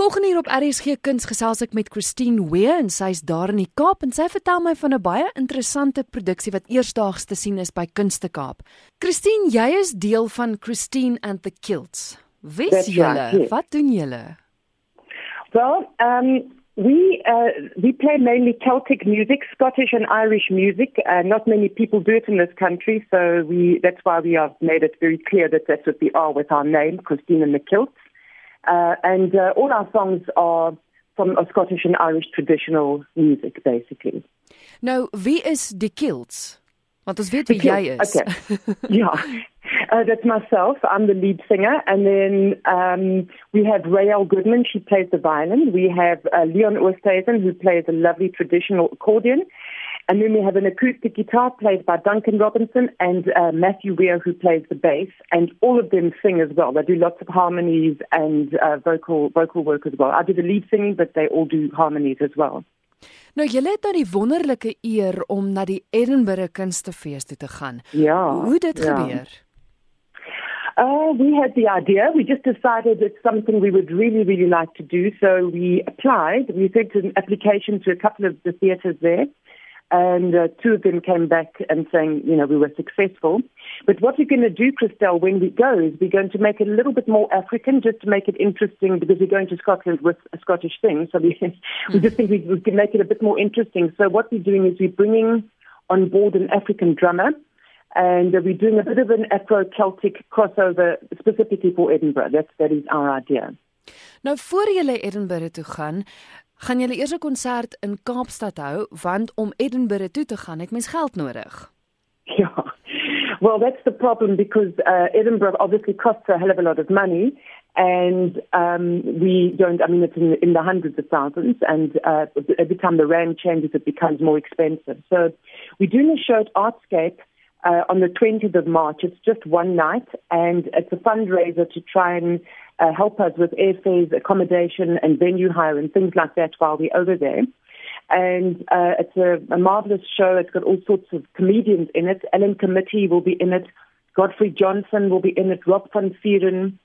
Volgende hier op RSG Kuns gesels ek met Christine Wee en sy's daar in die Kaap en sy vertel my van 'n baie interessante produksie wat eersdaags te sien is by Kunste Kaap. Christine, jy is deel van Christine and the Kilts. Wie is julle? Right, yes. Wat doen julle? Well, um we uh, we play mainly Celtic music, Scottish and Irish music. Uh, not many people do it in this country, so we that's why we have made it very clear that that's what we are with our name, Christine and the Kilts. Uh, and uh, all our songs are from a Scottish and Irish traditional music, basically. Nou, wie is die Kilts? Want ons weet wie jy is. Okay. yeah. Uh, that's myself. I'm the lead singer. And then um, we have Rael Goodman. She plays the violin. We have uh, Leon Oosthuizen, who plays a lovely traditional accordion. And then we have an acoustic guitar played by Duncan Robinson and uh, Matthew Weir, who plays the bass. And all of them sing as well. They do lots of harmonies and uh, vocal vocal work as well. I do the lead singing, but they all do harmonies as well. Nou julle het nou die wonderlike eer om na die Edinburgh Kunstefees toe te gaan. Ja. Hoe dit ja. gebeur? Uh, we had the idea. We just decided it's something we would really, really like to do. So we applied. We sent an application to a couple of the theatres there. And uh, two of them came back and saying, you know, we were successful. But what we're going to do, Christelle, when we go is we're going to make it a little bit more African, just to make it interesting, because we're going to Scotland with a Scottish thing. So we, we just think we, we can make it a bit more interesting. So what we're doing is we're bringing on board an African drummer, and uh, we're doing a bit of an Afro-Celtic crossover specifically for Edinburgh. That's, that is our idea. Nou voor julle Edinburgh toe gaan, gaan julle eers 'n konsert in Kaapstad hou want om Edinburgh toe te gaan het mens geld nodig. Ja. Well, that's the problem because uh, Edinburgh obviously costs a hell of a lot of money and um, we don't, I mean, it's in, in the hundreds of thousands and uh, every time the rand changes, it becomes more expensive. So we're doing a show at Artscape uh, on the 20th of March. It's just one night and it's a fundraiser to try and uh, help us with airfares, accommodation, and venue hire and things like that while we're over there. And uh, it's a, a marvelous show. It's got all sorts of comedians in it. Alan Committie will be in it. Godfrey Johnson will be in it. Rob van Vuuren.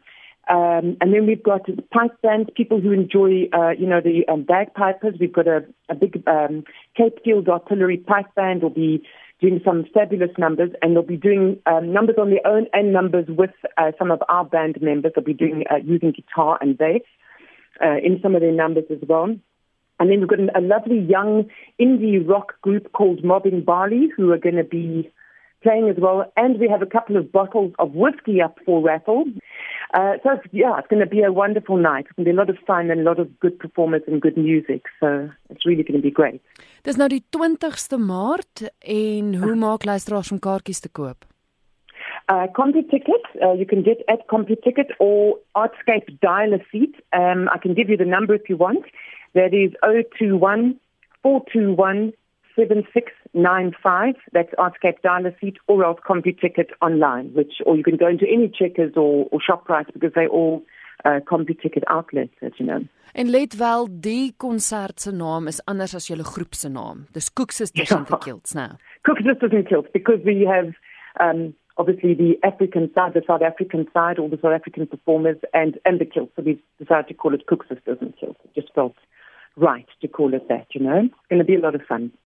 Um, and then we've got pipe bands, people who enjoy, uh, you know, the um, bagpipers. We've got a, a big um, Cape Field Artillery pipe band will be doing some fabulous numbers, and they'll be doing um, numbers on their own and numbers with uh, some of our band members. They'll be doing uh, using guitar and bass uh, in some of their numbers as well. And then we've got a lovely young indie rock group called Mobbing Barley who are going to be playing as well. And we have a couple of bottles of whiskey up for raffle. Uh, so yeah, it's going to be a wonderful night. It's going to be a lot of fun and a lot of good performance and good music. So it's really going to be great. Dis nou die 20ste Maart en hoe maak luisteraars om kaartjies te koop? Uh, CompuTicket, uh, you can get at CompuTicket or Artscape Dial a Seat. Um, I can give you the number if you want. That is 021 421 7695. That's Artscape Dial a Seat or else CompuTicket online, which, or you can go into any checkers or, or shop price because they all uh, CompuTicket outlets, as you know. En let wel, die konsert se naam is anders as julle groep se naam. Dis Cook Sisters ja. and the Kilts now. Cook Sisters and Kilts because we have um obviously the African side, the South African side, all the South African performers and and the Kilts. So we decided to call it Cook Sisters and Kilts. It just felt right to call it that, you know. It's going to be a lot of fun.